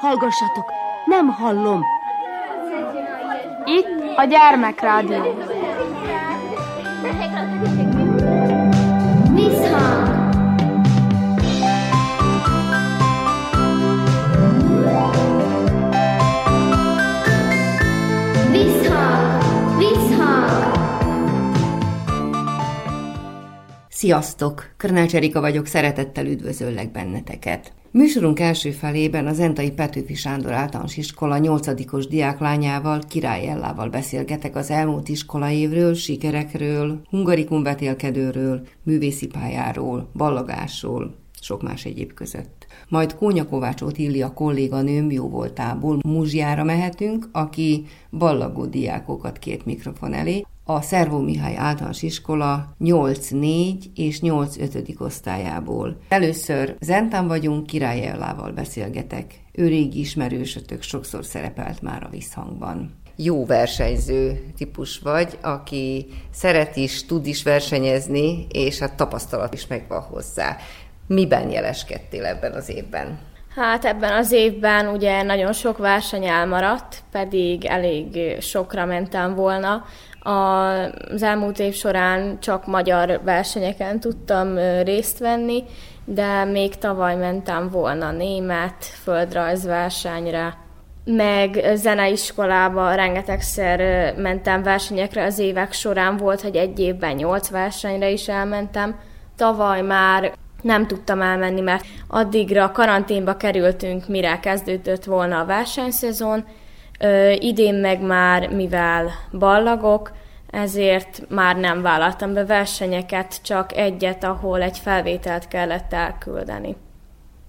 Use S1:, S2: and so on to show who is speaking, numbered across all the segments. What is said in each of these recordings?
S1: Hallgassatok, nem hallom.
S2: Itt a gyermekrádió.
S3: Visszhang!
S4: Sziasztok! Körnács Erika vagyok, szeretettel üdvözöllek benneteket. Műsorunk első felében az Entai Petőfi Sándor általános iskola 8 diáklányával, Király Ellával beszélgetek az elmúlt iskolaévről, sikerekről, hungarikum betélkedőről, művészi pályáról, ballagásról, sok más egyéb között. Majd Kónya Kovács Otília kolléganőm jó voltából Muzsjára mehetünk, aki ballagó diákokat két mikrofon elé, a Szervó Mihály általános iskola 8-4 és 8-5. osztályából. Először Zentán vagyunk, Király Ellával beszélgetek. Ő régi ismerősötök, sokszor szerepelt már a visszhangban jó versenyző típus vagy, aki szeret is, tud is versenyezni, és hát tapasztalat is megvan hozzá. Miben jeleskedtél ebben az évben?
S5: Hát ebben az évben ugye nagyon sok verseny elmaradt, pedig elég sokra mentem volna. Az elmúlt év során csak magyar versenyeken tudtam részt venni, de még tavaly mentem volna német földrajzversenyre, meg zeneiskolába rengetegszer mentem versenyekre az évek során, volt, hogy egy évben nyolc versenyre is elmentem. Tavaly már nem tudtam elmenni, mert addigra karanténba kerültünk, mire kezdődött volna a versenyszezon. Ö, idén meg már, mivel ballagok, ezért már nem vállaltam be versenyeket, csak egyet, ahol egy felvételt kellett elküldeni.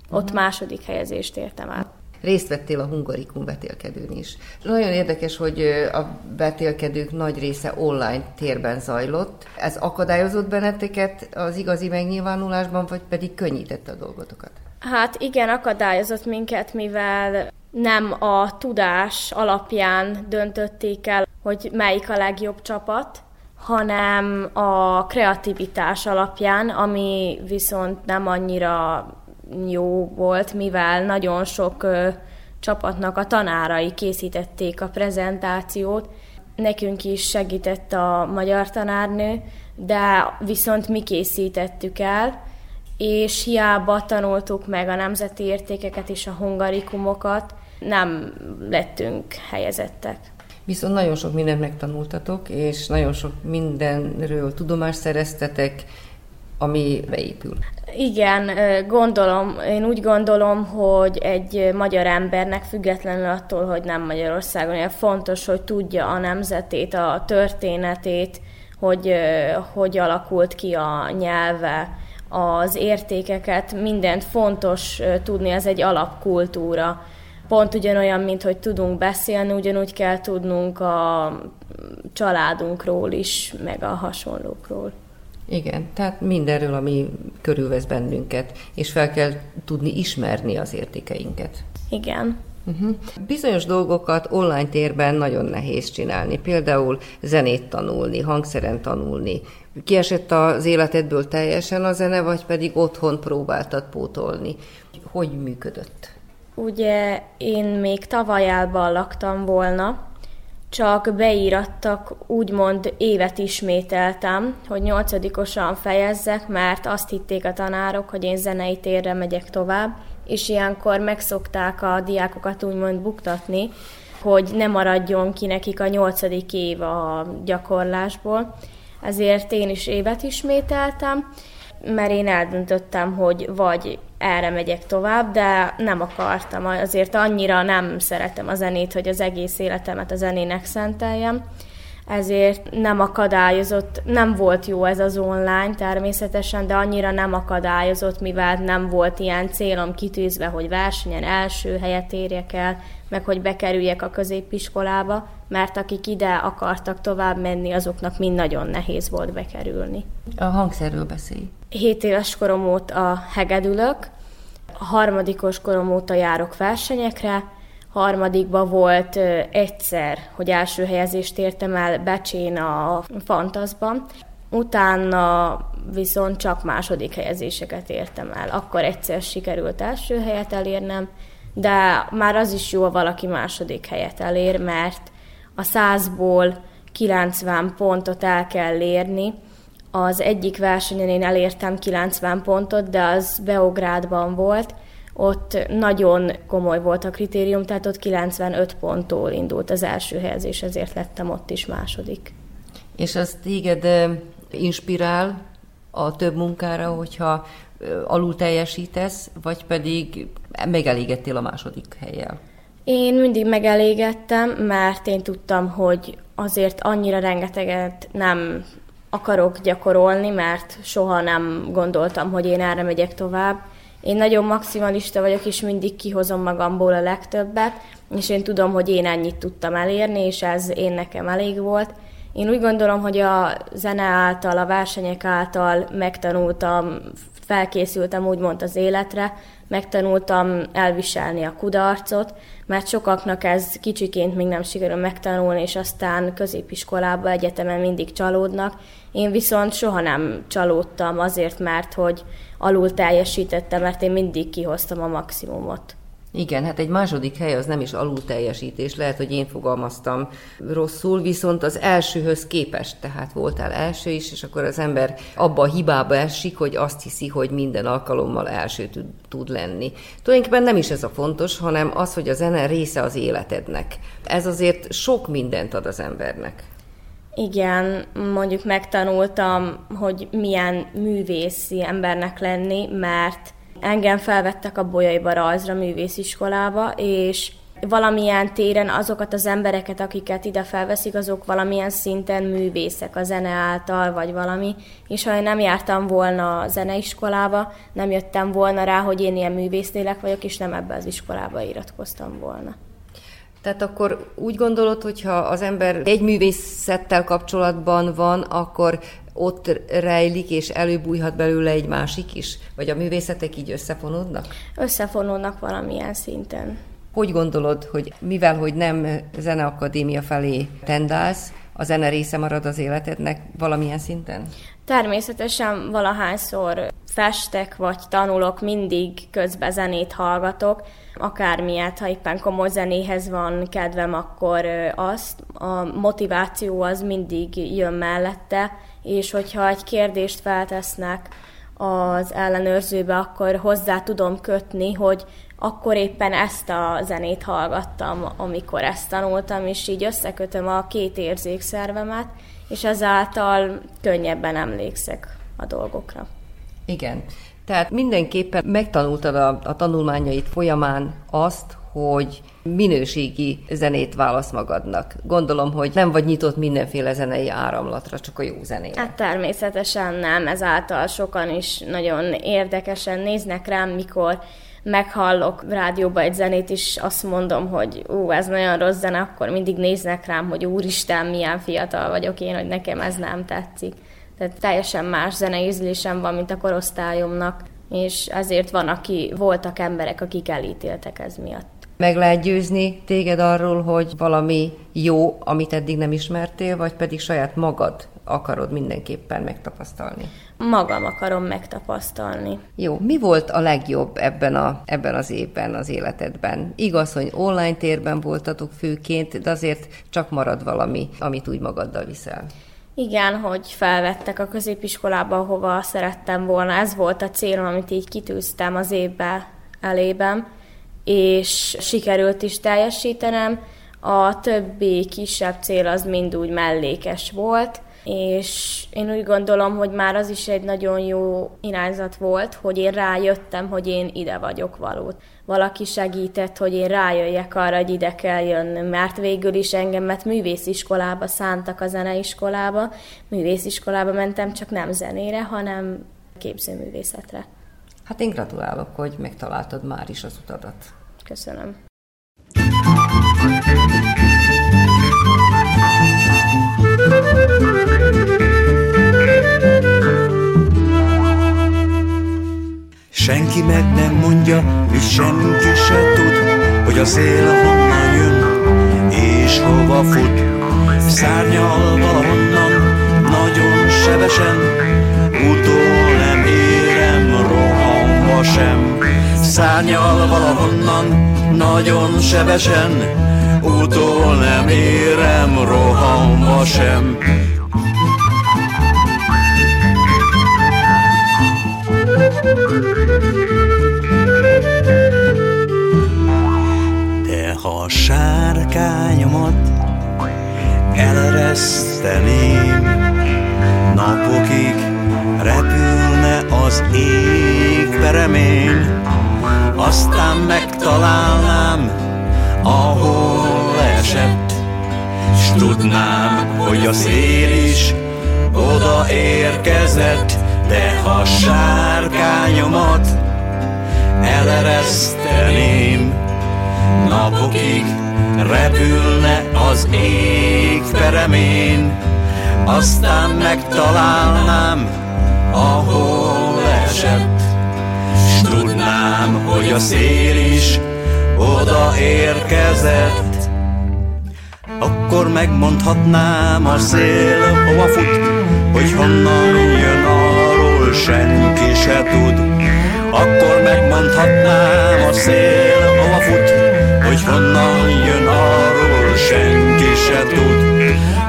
S5: Ott uh-huh. második helyezést értem el
S4: részt vettél a hungarikum betélkedőn is. Nagyon érdekes, hogy a betélkedők nagy része online térben zajlott. Ez akadályozott benneteket az igazi megnyilvánulásban, vagy pedig könnyítette a dolgotokat?
S5: Hát igen, akadályozott minket, mivel nem a tudás alapján döntötték el, hogy melyik a legjobb csapat, hanem a kreativitás alapján, ami viszont nem annyira jó volt, mivel nagyon sok ö, csapatnak a tanárai készítették a prezentációt. Nekünk is segített a magyar tanárnő, de viszont mi készítettük el, és hiába tanultuk meg a nemzeti értékeket és a hungarikumokat, nem lettünk helyezettek.
S4: Viszont nagyon sok mindent megtanultatok, és nagyon sok mindenről tudomást szereztetek, ami beépül.
S5: Igen, gondolom, én úgy gondolom, hogy egy magyar embernek függetlenül attól, hogy nem Magyarországon fontos, hogy tudja a nemzetét, a történetét, hogy hogy alakult ki a nyelve, az értékeket, mindent fontos tudni, ez egy alapkultúra. Pont ugyanolyan, mint hogy tudunk beszélni, ugyanúgy kell tudnunk a családunkról is, meg a hasonlókról.
S4: Igen, tehát mindenről, ami körülvesz bennünket, és fel kell tudni ismerni az értékeinket.
S5: Igen.
S4: Uh-huh. Bizonyos dolgokat online térben nagyon nehéz csinálni, például zenét tanulni, hangszeren tanulni. Kiesett az életedből teljesen a zene, vagy pedig otthon próbáltad pótolni? Hogy működött?
S5: Ugye én még tavaly laktam volna, csak beírattak, úgymond évet ismételtem, hogy nyolcadikosan fejezzek, mert azt hitték a tanárok, hogy én zenei térre megyek tovább, és ilyenkor megszokták a diákokat úgymond buktatni, hogy ne maradjon ki nekik a nyolcadik év a gyakorlásból. Ezért én is évet ismételtem, mert én eldöntöttem, hogy vagy erre megyek tovább, de nem akartam, azért annyira nem szeretem a zenét, hogy az egész életemet a zenének szenteljem, ezért nem akadályozott, nem volt jó ez az online természetesen, de annyira nem akadályozott, mivel nem volt ilyen célom kitűzve, hogy versenyen első helyet érjek el, meg hogy bekerüljek a középiskolába, mert akik ide akartak tovább menni, azoknak mind nagyon nehéz volt bekerülni.
S4: A hangszerről beszélj.
S5: 7 éves korom óta hegedülök, a harmadikos korom óta járok versenyekre, harmadikban volt egyszer, hogy első helyezést értem el Becsén a Fantaszban, utána viszont csak második helyezéseket értem el. Akkor egyszer sikerült első helyet elérnem, de már az is jó, valaki második helyet elér, mert a százból 90 pontot el kell érni. Az egyik versenyen én elértem 90 pontot, de az Beográdban volt, ott nagyon komoly volt a kritérium, tehát ott 95 ponttól indult az első helyezés, ezért lettem ott is második.
S4: És az téged inspirál a több munkára, hogyha alul teljesítesz, vagy pedig megelégedtél a második helyjel?
S5: Én mindig megelégettem, mert én tudtam, hogy azért annyira rengeteget nem akarok gyakorolni, mert soha nem gondoltam, hogy én erre megyek tovább. Én nagyon maximalista vagyok, és mindig kihozom magamból a legtöbbet, és én tudom, hogy én ennyit tudtam elérni, és ez én nekem elég volt. Én úgy gondolom, hogy a zene által, a versenyek által megtanultam, felkészültem úgymond az életre, megtanultam elviselni a kudarcot, mert sokaknak ez kicsiként még nem sikerül megtanulni, és aztán középiskolába, egyetemen mindig csalódnak. Én viszont soha nem csalódtam azért, mert hogy alul teljesítettem, mert én mindig kihoztam a maximumot.
S4: Igen, hát egy második hely az nem is alul teljesítés, lehet, hogy én fogalmaztam rosszul, viszont az elsőhöz képest, tehát voltál első is, és akkor az ember abba a hibába esik, hogy azt hiszi, hogy minden alkalommal első tud, tud lenni. Tulajdonképpen nem is ez a fontos, hanem az, hogy a zene része az életednek. Ez azért sok mindent ad az embernek.
S5: Igen, mondjuk megtanultam, hogy milyen művészi embernek lenni, mert engem felvettek a Bolyaiba rajzra művésziskolába, és valamilyen téren azokat az embereket, akiket ide felveszik, azok valamilyen szinten művészek a zene által, vagy valami, és ha én nem jártam volna a zeneiskolába, nem jöttem volna rá, hogy én ilyen művésznélek vagyok, és nem ebbe az iskolába iratkoztam volna.
S4: Tehát akkor úgy gondolod, hogyha az ember egy művészettel kapcsolatban van, akkor ott rejlik, és előbújhat belőle egy másik is? Vagy a művészetek így összefonódnak?
S5: Összefonódnak valamilyen szinten.
S4: Hogy gondolod, hogy mivel, hogy nem zeneakadémia felé tendálsz, a zene része marad az életednek valamilyen szinten?
S5: Természetesen valahányszor festek vagy tanulok, mindig közben zenét hallgatok, akármilyet, ha éppen komoly zenéhez van kedvem, akkor azt. A motiváció az mindig jön mellette, és hogyha egy kérdést feltesznek az ellenőrzőbe, akkor hozzá tudom kötni, hogy akkor éppen ezt a zenét hallgattam, amikor ezt tanultam, és így összekötöm a két érzékszervemet, és ezáltal könnyebben emlékszek a dolgokra.
S4: Igen. Tehát mindenképpen megtanultad a, a tanulmányait folyamán azt, hogy minőségi zenét válasz magadnak. Gondolom, hogy nem vagy nyitott mindenféle zenei áramlatra, csak a jó zenére.
S5: Hát természetesen nem, ezáltal sokan is nagyon érdekesen néznek rám, mikor meghallok rádióba egy zenét, és azt mondom, hogy ú, ez nagyon rossz zene, akkor mindig néznek rám, hogy úristen, milyen fiatal vagyok én, hogy nekem ez nem tetszik. Tehát teljesen más zeneízlésem van, mint a korosztályomnak, és ezért van, aki, voltak emberek, akik elítéltek ez miatt.
S4: Meg lehet győzni téged arról, hogy valami jó, amit eddig nem ismertél, vagy pedig saját magad akarod mindenképpen megtapasztalni?
S5: Magam akarom megtapasztalni.
S4: Jó, mi volt a legjobb ebben, a, ebben az évben az életedben? Igaz, hogy online térben voltatok főként, de azért csak marad valami, amit úgy magaddal viszel.
S5: Igen, hogy felvettek a középiskolába, hova szerettem volna. Ez volt a célom, amit így kitűztem az évbe elében és sikerült is teljesítenem. A többi kisebb cél az mind úgy mellékes volt, és én úgy gondolom, hogy már az is egy nagyon jó irányzat volt, hogy én rájöttem, hogy én ide vagyok való. Valaki segített, hogy én rájöjjek arra, hogy ide kell jönnöm, mert végül is engemet művésziskolába szántak a zeneiskolába. Művésziskolába mentem, csak nem zenére, hanem képzőművészetre.
S4: Hát én gratulálok, hogy megtaláltad már is az utadat.
S5: Köszönöm.
S6: Senki meg nem mondja, és senki se tud, hogy a szél honnan jön, és hova fut. Szárnyal valahonnan, nagyon sebesen, utol nem érem, rohanva sem. Szárnyal valahonnan, nagyon sebesen, utól nem érem rohanva sem. Sárkányomat elereszteném, napokig repülne az ég peremén, aztán megtalálnám, ahol esett, s tudnám, hogy a szél is oda érkezett, de ha sárkányomat elereszteném, napokig repülne az ég peremén, aztán megtalálnám, ahol esett, s tudnám, hogy a szél is oda érkezett. Akkor megmondhatnám a szél, hova fut, hogy honnan jön arról senki se tud. Akkor megmondhatnám a szél, hova fut, hogy honnan jön senki se tud.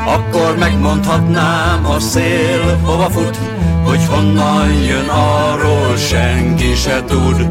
S6: Akkor megmondhatnám a szél, hova fut, hogy honnan jön arról senki se tud.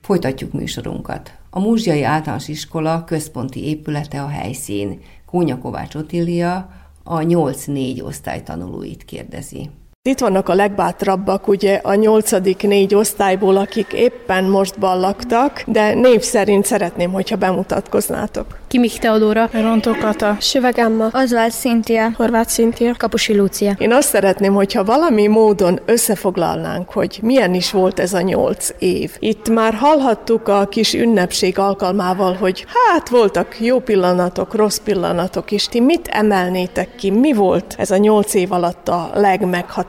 S4: Folytatjuk műsorunkat. A Múzsiai Általános Iskola központi épülete a helyszín. Kónya Kovács Otília a 8-4 osztály tanulóit kérdezi.
S7: Itt vannak a legbátrabbak, ugye a nyolcadik négy osztályból, akik éppen most ballaktak, de név szerint szeretném, hogyha bemutatkoznátok.
S2: Kimik Teodóra, Rontó Kata,
S8: Süveg Emma,
S5: Oswald Cynthia,
S8: Horváth Cynthia,
S2: Kapusi Lúcia.
S7: Én azt szeretném, hogyha valami módon összefoglalnánk, hogy milyen is volt ez a nyolc év. Itt már hallhattuk a kis ünnepség alkalmával, hogy hát voltak jó pillanatok, rossz pillanatok is. Ti mit emelnétek ki? Mi volt ez a nyolc év alatt a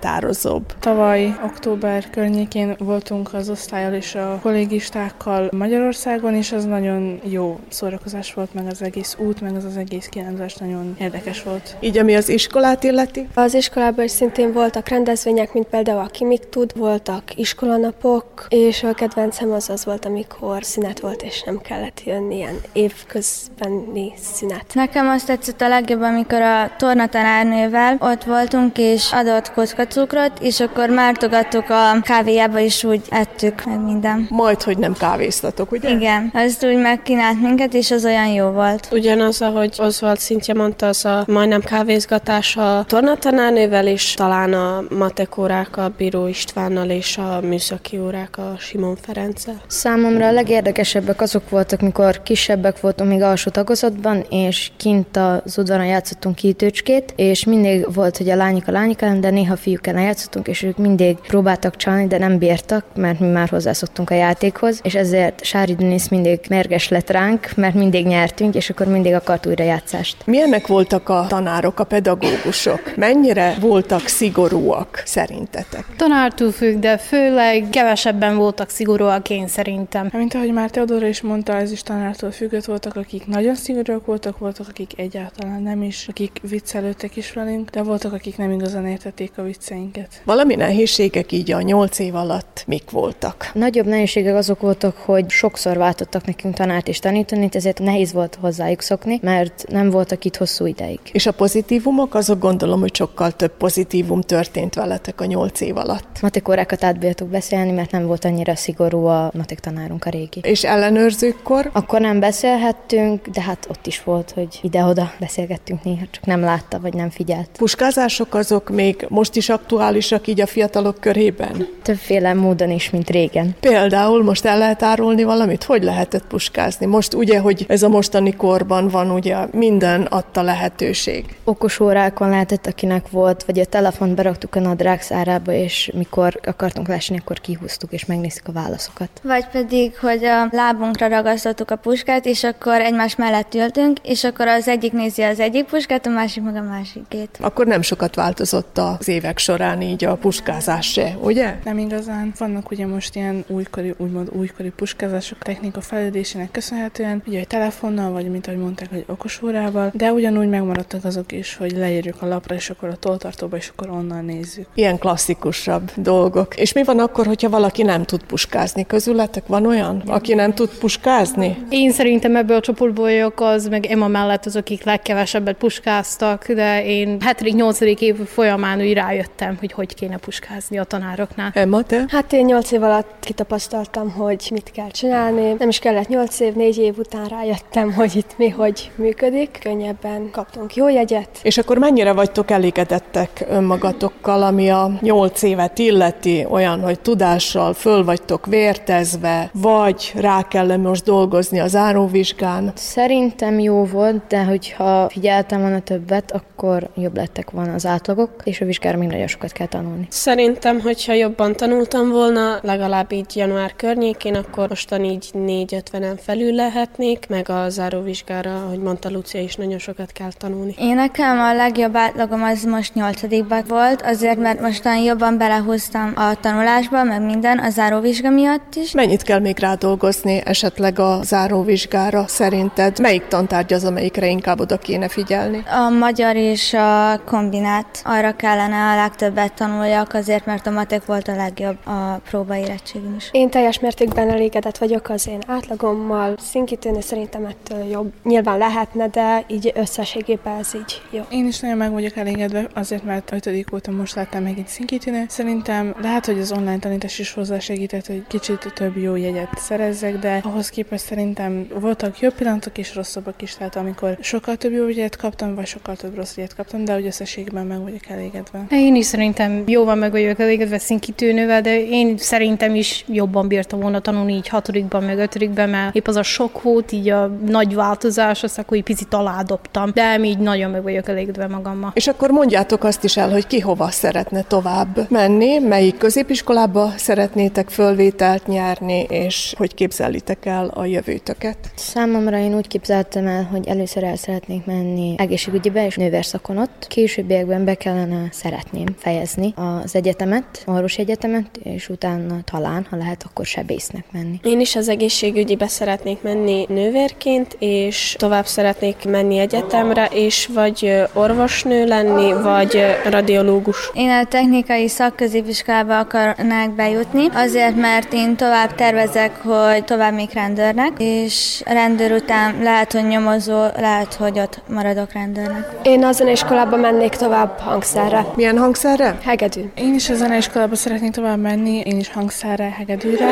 S7: legmeghatározóbb?
S2: Tavaly október környékén voltunk az osztályal és a kollégistákkal Magyarországon, és ez nagyon jó szórakozás volt, meg az egész út, meg az az egész kirándulás nagyon érdekes volt.
S7: Így ami az iskolát illeti?
S8: Az iskolában is szintén voltak rendezvények, mint például a Kimik tud, voltak iskolanapok, és a kedvencem az az volt, amikor szünet volt, és nem kellett jönni ilyen évközbeni szünet.
S5: Nekem azt tetszett a legjobb, amikor a tornatanárnővel ott voltunk, és adott kockacukrot, és akkor mártogattuk a kávéjába, és úgy ettük meg minden.
S7: Majd, hogy nem kávéztatok, ugye?
S5: Igen, azt úgy megkínált minket, és az olyan jó volt.
S9: Ugyanaz, ahogy Oswald szintje mondta, az a majdnem kávézgatás a tornatanárnővel, és talán a matekórák a Bíró Istvánnal, és a műszaki órák a Simon Ferenccel.
S10: Számomra a legérdekesebbek azok voltak, mikor kisebbek voltunk még alsó tagozatban, és kint az udvaron játszottunk kiítőcskét, és mindig volt, hogy a lányok a lányok ellen, de néha fiúk ellen játszottunk, és ők mindig próbáltak csalni, de nem bírtak, mert mi már hozzászoktunk a játékhoz, és ezért Sári Denisz mindig merges lett ránk, mert mindig nyertünk, és akkor mindig akart újra játszást.
S7: Milyenek voltak a tanárok, a pedagógusok? Mennyire voltak szigorúak szerintetek?
S11: Tanártól függ, de főleg kevesebben voltak szigorúak én szerintem.
S2: Mint ahogy már Teodora is mondta, ez is tanártól függött, voltak, akik nagyon szigorúak voltak, voltak, akik egyáltalán nem is, akik viccelődtek is velünk, de voltak, akik nem igazán értették a vicceinket.
S7: Valami nehézségek így a nyolc év alatt mik voltak?
S10: Nagyobb nehézségek azok voltak, hogy sokszor váltottak nekünk tanárt és tanítani, ezért nehéz volt hozzájuk szokni, mert nem voltak itt hosszú ideig.
S7: És a pozitívumok, azok gondolom, hogy sokkal több pozitívum történt veletek a nyolc év alatt.
S10: Matikórákat átbírtuk beszélni, mert nem volt annyira szigorú a matik tanárunk a régi.
S7: És ellenőrzőkkor?
S10: Akkor nem beszélhettünk, de hát ott is volt, hogy ide-oda beszélgettünk néha, csak nem látta, vagy nem figyelt.
S7: Puskázások azok még most is aktuálisak így a fiatalok körében?
S10: Többféle módon is, mint régen.
S7: Például most el lehet árulni valamit? Hogy lehetett puskázni? Most ugye, hogy ez a mostani korban van, ugye minden adta lehetőség.
S10: Okos órákon lehetett, akinek volt, vagy a telefont beraktuk a nadrág szárába, és mikor akartunk lásni, akkor kihúztuk, és megnéztük a válaszokat.
S5: Vagy pedig, hogy a lábunkra ragasztottuk a puskát, és akkor egymás mellett ültünk, és akkor az egyik nézi az egyik puskát, a másik meg a másikét.
S7: Akkor nem sokat változott az évek során során így a puskázás se, ugye?
S2: Nem igazán. Vannak ugye most ilyen újkori, úgymond újkori puskázások technika fejlődésének köszönhetően, ugye egy telefonnal, vagy mint ahogy mondták, hogy okos órával, de ugyanúgy megmaradtak azok is, hogy leírjuk a lapra, és akkor a toltartóba, és akkor onnan nézzük.
S7: Ilyen klasszikusabb dolgok. És mi van akkor, hogyha valaki nem tud puskázni? Közületek van olyan, aki nem tud puskázni?
S11: Én szerintem ebből a csoportból vagyok az, meg Emma mellett az, akik legkevesebbet puskáztak, de én 7.-8. év folyamán úgy rájöttem, hogy hogy kéne puskázni a tanároknál.
S7: Emma, te?
S8: Hát én 8 év alatt kitapasztaltam, hogy mit kell csinálni. Nem is kellett 8 év, 4 év után rájöttem, hogy itt mi hogy működik. Könnyebben kaptunk jó jegyet.
S7: És akkor mennyire vagytok elégedettek önmagatokkal, ami a 8 évet illeti, olyan, hogy tudással föl vagytok vértezve, vagy rá kell most dolgozni az áróvizsgán?
S10: Szerintem jó volt, de hogyha figyeltem volna többet, akkor jobb lettek volna az átlagok, és a vizsgára még nagyon sokat kell tanulni.
S9: Szerintem, hogyha jobban tanultam volna, legalább így január környékén, akkor mostan így 4-50-en felül lehetnék, meg a záróvizsgára, ahogy mondta Lucia is, nagyon sokat kell tanulni.
S12: Én nekem a legjobb átlagom az most nyolcadikban volt, azért mert mostan jobban belehúztam a tanulásba, meg minden, a záróvizsga miatt is.
S7: Mennyit kell még rádolgozni esetleg a záróvizsgára szerinted? Melyik tantárgy az, amelyikre inkább oda kéne figyelni?
S12: A magyar és a kombinát. Arra kellene a legtöbbet tanuljak, azért mert a matek volt a legjobb a próbaérettségünk is.
S8: Én teljes mértékben elégedett vagyok az én átlagommal. Szinkítőni szerintem ettől jobb. Nyilván lehetne, de így összességében ez így jó.
S2: Én is nagyon meg vagyok elégedve, azért mert 5. óta most láttam meg egy szinkítőnő. Szerintem lehet, hogy az online tanítás is hozzásegített, hogy kicsit több jó jegyet szerezzek, de ahhoz képest szerintem voltak jobb pillanatok és rosszabbak is, tehát amikor sokkal több jó jegyet kaptam, vagy sokkal több rossz jegyet kaptam, de hogy összességben meg vagyok elégedve.
S11: Én is szerintem jóval meg vagyok elégedve szinkítőnővel, de én szerintem is jobban bírtam volna tanulni így hatodikban, meg ötödikben, mert épp az a sok volt, így a nagy változás, azt akkor egy picit aládobtam, de így nagyon meg vagyok elégedve magammal.
S7: És akkor mondjátok azt is el, hogy ki hova szeretne tovább menni, melyik középiskolába szeretnétek fölvételt nyerni, és hogy képzelitek el a jövőtöket?
S10: Számomra én úgy képzeltem el, hogy először el szeretnék menni egészségügyibe és nővérszakon ott. Későbbiekben be kellene szeretném fejezni az egyetemet, orvosi egyetemet, és utána talán, ha lehet, akkor sebésznek menni.
S9: Én is az egészségügyibe szeretnék menni nővérként, és tovább szeretnék menni egyetemre, és vagy orvosnő lenni, vagy radiológus.
S12: Én a technikai szakközépiskolába akarnák bejutni, azért mert én tovább tervezek, hogy tovább még rendőrnek, és rendőr után lehet, hogy nyomozó, lehet, hogy ott maradok rendőrnek.
S8: Én a zeneiskolába mennék tovább hangszerre.
S7: Milyen hangszerre?
S8: Hegedű.
S2: Én is a zeneiskolába szeretnék tovább menni, én is hangszerre, hegedűre,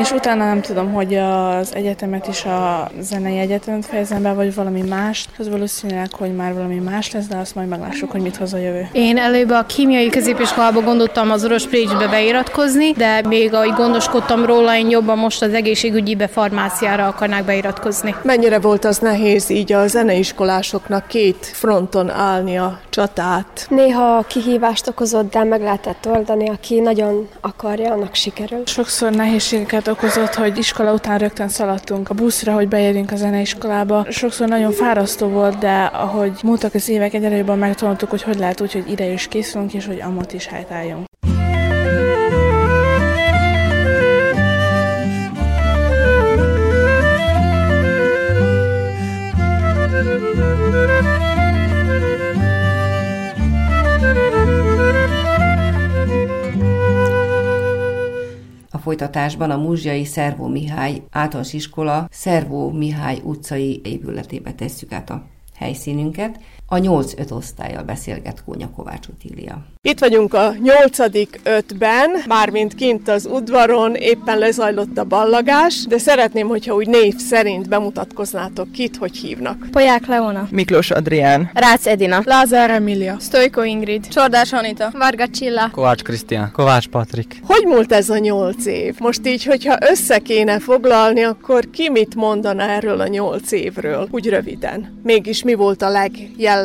S2: és utána nem tudom, hogy az egyetemet is a zenei egyetemet fejezem be, vagy valami mást. Az valószínűleg, hogy már valami más lesz, de azt majd meglássuk, hogy mit hoz a jövő.
S11: Én előbb a kémiai középiskolába gondoltam az Orosz Précsbe beiratkozni, de még ahogy gondoskodtam róla, én jobban most az egészségügyibe farmáciára akarnák beiratkozni.
S7: Mennyire volt az nehéz így a zeneiskolásoknak két fronton állni a csatát?
S8: Néha kihívást okozott, de meg lehetett oldani, aki nagyon akarja, annak sikerül.
S2: Sokszor nehézségeket okozott, hogy iskola után rögtön szaladtunk a buszra, hogy beérjünk a zeneiskolába. Sokszor nagyon fárasztó volt, de ahogy múltak az évek, egyre jobban megtanultuk, hogy hogy lehet úgy, hogy ide is készülünk, és hogy amott is helytálljunk.
S4: Folytatásban a Muzsiai Szervó Mihály általános iskola Szervó Mihály utcai épületébe tesszük át a helyszínünket. A 8-5 osztályjal beszélget Kónya Kovács Otília.
S7: Itt vagyunk a nyolcadik ötben, mármint kint az udvaron, éppen lezajlott a ballagás, de szeretném, hogyha úgy név szerint bemutatkoznátok kit, hogy hívnak.
S13: Poják Leona.
S14: Miklós Adrián.
S13: Rácz Edina.
S15: Lázár Emília.
S13: Stojko Ingrid.
S15: Csordás Anita.
S13: Varga Csilla.
S16: Kovács Krisztián. Kovács Patrik.
S7: Hogy múlt ez a nyolc év? Most így, hogyha össze kéne foglalni, akkor ki mit mondana erről a nyolc évről? Úgy röviden. Mégis mi volt a legjellemzőbb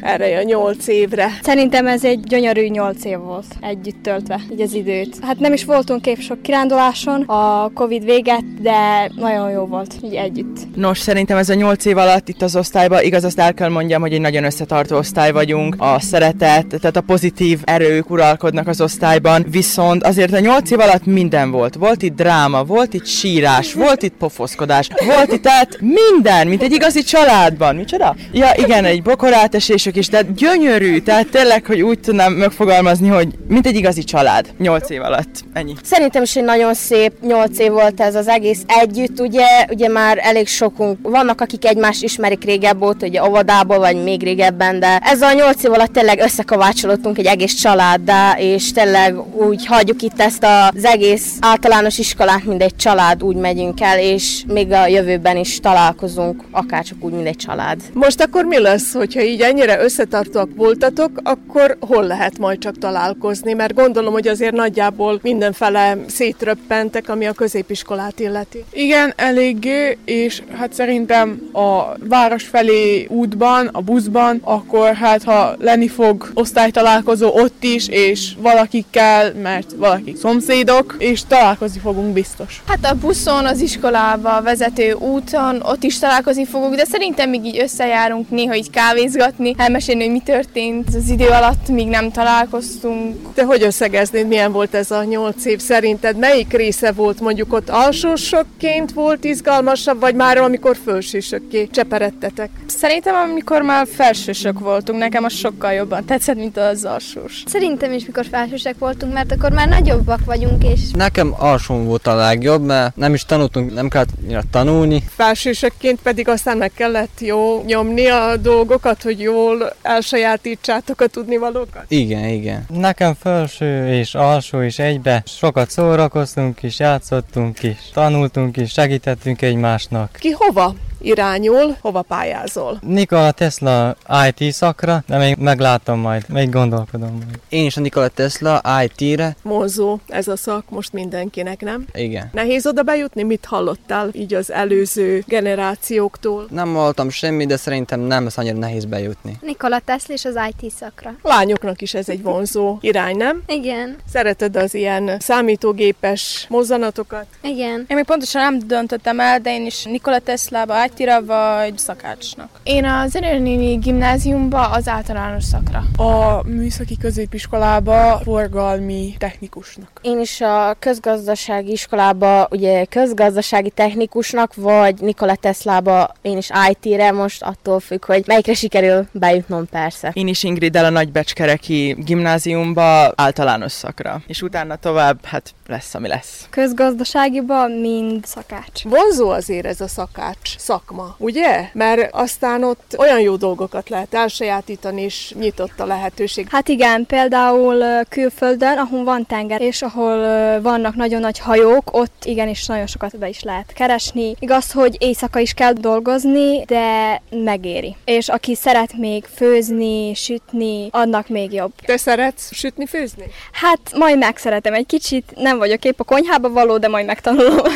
S7: erre a nyolc évre?
S13: Szerintem ez egy gyönyörű nyolc év volt együtt töltve, így az időt. Hát nem is voltunk kép sok kiránduláson, a Covid véget, de nagyon jó volt így együtt.
S14: Nos, szerintem ez a nyolc év alatt itt az osztályban, igaz, azt el kell mondjam, hogy egy nagyon összetartó osztály vagyunk, a szeretet, tehát a pozitív erők uralkodnak az osztályban, viszont azért a nyolc év alatt minden volt. Volt itt dráma, volt itt sírás, volt itt pofoszkodás, volt itt tehát minden, mint egy igazi családban. Micsoda? Ja, igen, egy bokorátesésük is, tehát gyönyörű, tehát tényleg, hogy úgy tudnám megfogalmazni, hogy mint egy igazi család, nyolc év alatt. Ennyi.
S15: Szerintem is egy nagyon szép nyolc év volt ez az egész együtt, ugye, ugye már elég sokunk, vannak akik egymást ismerik régebb óta, ugye óvodából, vagy még régebben, de ez a nyolc év alatt tényleg összekovácsolódtunk egy egész családdá, és tényleg úgy hagyjuk itt ezt az egész általános iskolát, mint egy család, úgy megyünk el, és még a jövőben is találkozunk, akár csak úgy, mint egy család.
S7: Most akkor mi lesz, hogyha így ennyire összetartóak voltatok, akkor hol lehet majd csak találkozni? Mert gondolom, hogy azért nagyjából mindenfele szétröppentek, ami a középiskolát illeti.
S2: Igen, eléggé, és hát szerintem a város felé útban, a buszban, akkor hát ha lenni fog osztálytalálkozó ott is, és valakikkel, mert valakik szomszédok, és találkozni fogunk biztos.
S13: Hát a buszon, az iskolába vezető úton, ott is találkozni fogunk, de szerintem még így összejárunk néha így kávézgatni, elmesélni, hogy mi történt az idő alatt, míg nem találkoztunk.
S7: Te hogy összegeznéd, milyen volt ez a nyolc év szerinted? Melyik része volt mondjuk ott alsósokként volt izgalmasabb, vagy már amikor felsősökké cseperedtetek?
S13: Szerintem amikor már felsősök voltunk, nekem az sokkal jobban tetszett, mint az alsós.
S17: Szerintem is, mikor felsősek voltunk, mert akkor már nagyobbak vagyunk, és...
S16: Nekem alsón volt a legjobb, mert nem is tanultunk, nem kellett tanulni.
S7: Felsősökként pedig aztán meg kellett jó nyomni a dolgokat, hogy jól elsajátítsátok a tudnivalókat?
S16: Igen, igen. Nekem felső és alsó is egybe. Sokat szórakoztunk is, játszottunk is, tanultunk is, segítettünk egymásnak.
S7: Ki hova irányul, hova pályázol?
S16: Nikola Tesla IT szakra, de még meglátom majd, még gondolkodom majd.
S18: Én is a Nikola Tesla IT-re.
S7: Mozó, ez a szak most mindenkinek, nem?
S18: Igen.
S7: Nehéz oda bejutni? Mit hallottál így az előző generációktól?
S18: Nem hallottam semmi, de szerintem nem lesz annyira nehéz bejutni.
S17: Nikola Tesla és az IT szakra.
S7: Lányoknak is ez egy vonzó irány, nem?
S17: Igen.
S7: Szereted az ilyen számítógépes mozzanatokat?
S17: Igen.
S13: Én még pontosan nem döntöttem el, de én is Nikola Teslába IT-ra vagy szakácsnak. Én az Erőnéni gimnáziumba az általános szakra.
S2: A műszaki középiskolába forgalmi technikusnak.
S15: Én is a közgazdasági iskolába ugye közgazdasági technikusnak, vagy Nikola Teslába én is IT-re, most attól függ, hogy melyikre sikerül bejutnom persze.
S14: Én is Ingriddel a Nagybecskereki gimnáziumba általános szakra, és utána tovább, hát lesz, ami lesz.
S13: Közgazdaságiba mind szakács.
S7: Vonzó azért ez a szakács szakma, ugye? Mert aztán ott olyan jó dolgokat lehet elsajátítani, és nyitott a lehetőség.
S13: Hát igen, például külföldön, ahol van tenger, és ahol vannak nagyon nagy hajók, ott igenis nagyon sokat be is lehet keresni. Igaz, hogy éjszaka is kell dolgozni, de megéri. És aki szeret még főzni, sütni, annak még jobb.
S7: Te szeretsz sütni, főzni?
S13: Hát majd megszeretem egy kicsit, nem vagyok épp a konyhába való, de majd megtanulom.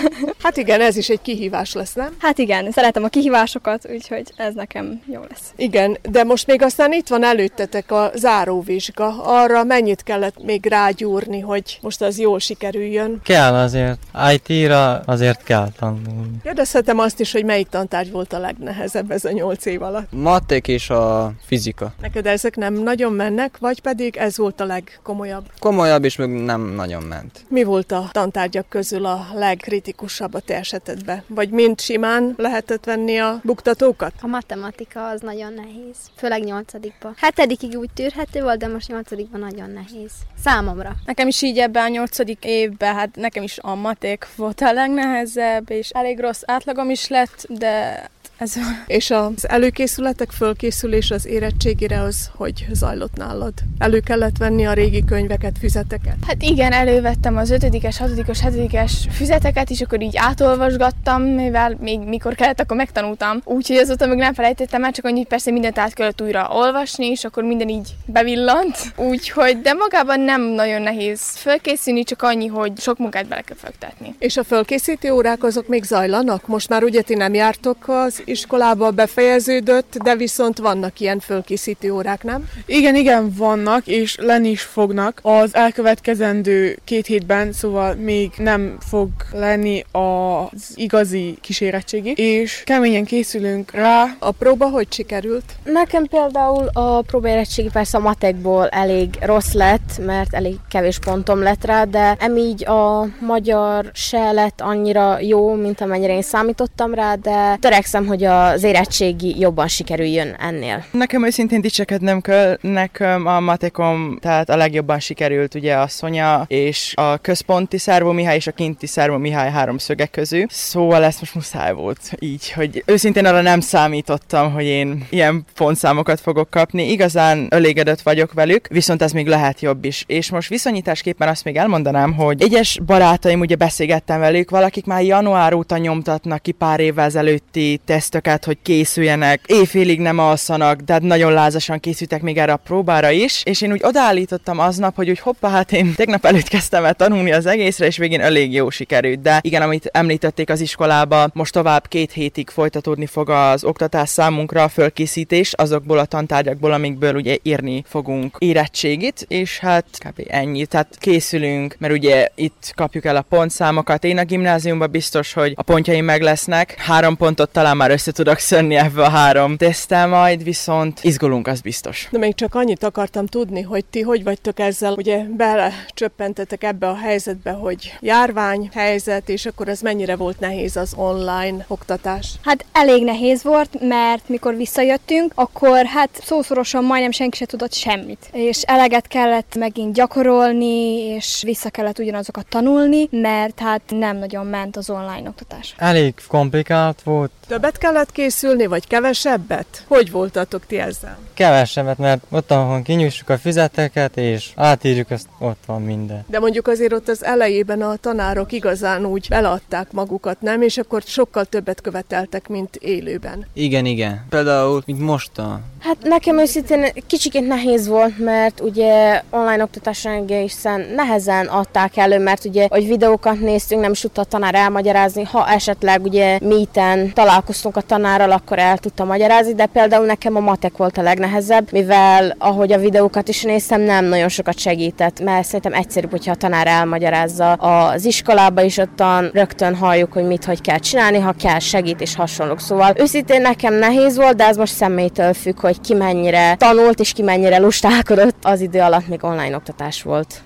S7: hát igen, ez is egy kihívás lesz, nem?
S13: Hát igen, szeretem a kihívásokat, úgyhogy ez nekem jó lesz.
S7: Igen, de most még aztán itt van előttetek a záróvizsga. Arra mennyit kellett még rágyúrni, hogy most az jól sikerüljön?
S16: Kell azért. IT-ra azért kell tanulni.
S7: Kérdezhetem azt is, hogy melyik tantárgy volt a legnehezebb ez a nyolc év alatt?
S18: Matek és a fizika.
S7: Neked ezek nem nagyon mennek, vagy pedig ez volt a legkomolyabb?
S18: Komolyabb és még nem nagyon ment.
S7: Mi volt a tantárgyak közül a legkritikusabb a te esetedben? Vagy mind simán lehetett venni a buktatókat?
S17: A matematika az nagyon nehéz, főleg nyolcadikban. Hetedikig úgy tűrhető volt, de most nyolcadikban nagyon nehéz. Számomra.
S13: Nekem is így ebben a nyolcadik évben, hát nekem is a maték volt a legnehezebb, és elég rossz átlagom is lett, de ez...
S7: És az előkészületek, fölkészülés az érettségére az hogy zajlott nálad? Elő kellett venni a régi könyveket, füzeteket?
S13: Hát igen, elővettem az ötödikes, hatodikos, hetedikes füzeteket, és akkor így átolvasgattam, mivel még mikor kellett, akkor megtanultam. Úgyhogy azóta még nem felejtettem el, csak annyit persze mindent át kellett újra olvasni, és akkor minden így bevillant. Úgyhogy, de magában nem nagyon nehéz fölkészülni, csak annyi, hogy sok munkát bele kell fektetni.
S7: És a fölkészítő órák azok még zajlanak? Most már ugye ti nem jártok az iskolába befejeződött, de viszont vannak ilyen fölkészítő órák, nem?
S2: Igen, igen, vannak, és lenni is fognak. Az elkövetkezendő két hétben, szóval még nem fog lenni az igazi kísérettségi, és keményen készülünk rá.
S7: A próba hogy sikerült?
S15: Nekem például a próbaérettségi persze a matekból elég rossz lett, mert elég kevés pontom lett rá, de emígy a magyar se lett annyira jó, mint amennyire én számítottam rá, de törekszem, hogy az érettségi jobban sikerüljön ennél.
S14: Nekem őszintén dicsekednem kell, nekem a matekom, tehát a legjobban sikerült ugye a Szonya és a központi Szárvó Mihály és a kinti Szárvó Mihály háromszögek közül. Szóval ezt most muszáj volt így, hogy őszintén arra nem számítottam, hogy én ilyen pontszámokat fogok kapni. Igazán elégedett vagyok velük, viszont ez még lehet jobb is. És most viszonyításképpen azt még elmondanám, hogy egyes barátaim, ugye beszélgettem velük, valakik már január óta nyomtatnak ki pár évvel ezelőtti tesztöket, hogy készüljenek, éjfélig nem alszanak, de nagyon lázasan készültek még erre a próbára is, és én úgy odaállítottam aznap, hogy úgy hoppá, hát én tegnap előtt kezdtem el tanulni az egészre, és végén elég jó sikerült. De igen, amit említették az iskolába, most tovább két hétig folytatódni fog az oktatás számunkra, a fölkészítés azokból a tantárgyakból, amikből ugye írni fogunk érettségit, és hát kb. ennyi. Tehát készülünk, mert ugye itt kapjuk el a pontszámokat. Én a gimnáziumban biztos, hogy a pontjaim meg lesznek. Három pontot talán már össze tudok szönni ebbe a három tesztel majd, viszont izgulunk, az biztos.
S7: De még csak annyit akartam tudni, hogy ti hogy vagytok ezzel, ugye belecsöppentetek ebbe a helyzetbe, hogy járvány helyzet, és akkor ez mennyire volt nehéz az online oktatás?
S17: Hát elég nehéz volt, mert mikor visszajöttünk, akkor hát szószorosan majdnem senki se tudott semmit. És eleget kellett megint gyakorolni, és vissza kellett ugyanazokat tanulni, mert hát nem nagyon ment az online oktatás.
S16: Elég komplikált volt.
S7: Többet kellett készülni, vagy kevesebbet? Hogy voltatok ti ezzel?
S16: Kevesebbet, mert ott, ahol kinyújtsuk a füzeteket, és átírjuk, azt ott van minden.
S7: De mondjuk azért ott az elejében a tanárok igazán úgy beladták magukat, nem? És akkor sokkal többet követeltek, mint élőben.
S18: Igen, igen. Például, mint most a...
S15: Hát nekem őszintén kicsikét nehéz volt, mert ugye online oktatásra egészen nehezen adták elő, mert ugye, hogy videókat néztünk, nem is tudta a tanár elmagyarázni, ha esetleg ugye meeten találkoztunk a tanárral, akkor el tudta magyarázni, de például nekem a matek volt a legnehezebb, mivel ahogy a videókat is néztem, nem nagyon sokat segített, mert szerintem egyszerűbb, hogyha a tanár elmagyarázza az iskolába is, ottan rögtön halljuk, hogy mit, hogy kell csinálni, ha kell segít és hasonlók. Szóval őszintén nekem nehéz volt, de ez most személytől függ, hogy ki mennyire tanult és ki mennyire lustálkodott az idő alatt, még online oktatás volt.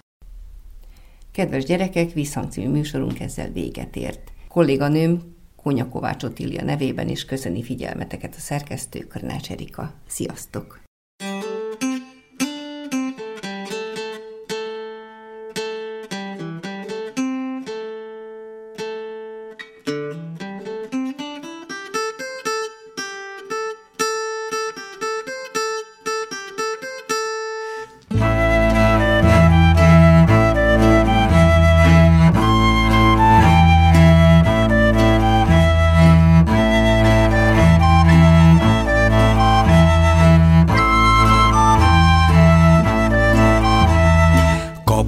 S4: Kedves gyerekek, Visszhangcímű műsorunk ezzel véget ért. Kolléganőm Kónya Kovács Otília nevében is köszöni figyelmeteket a szerkesztő Körnács Erika. Sziasztok!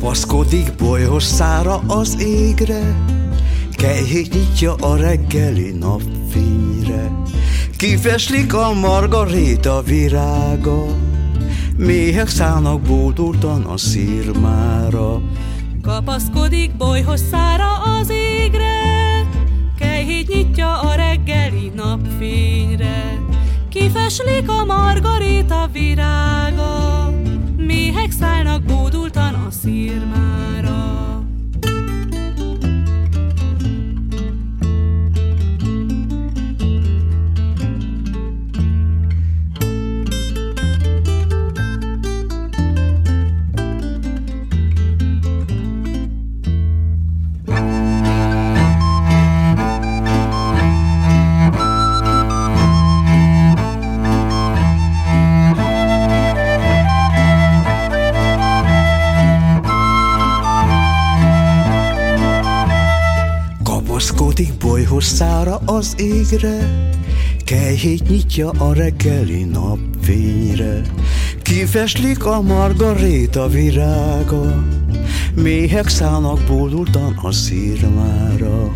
S6: Kapaszkodik bolyhos szára az égre, Kejhét nyitja a reggeli napfényre. Kifeslik a margaréta virága, Méhek szállnak bódultan a szírmára.
S19: Kapaszkodik bolyhos szára az égre, Kejhét nyitja a reggeli napfényre. Kifeslik a margaréta virága, Méhek szállnak bódultan a szírmára.
S6: Kapaszkodik bolyhos szára az égre, Kejhét nyitja a reggeli napfényre. Kifeslik a margaréta virága, Méhek szállnak bódultan a szírmára.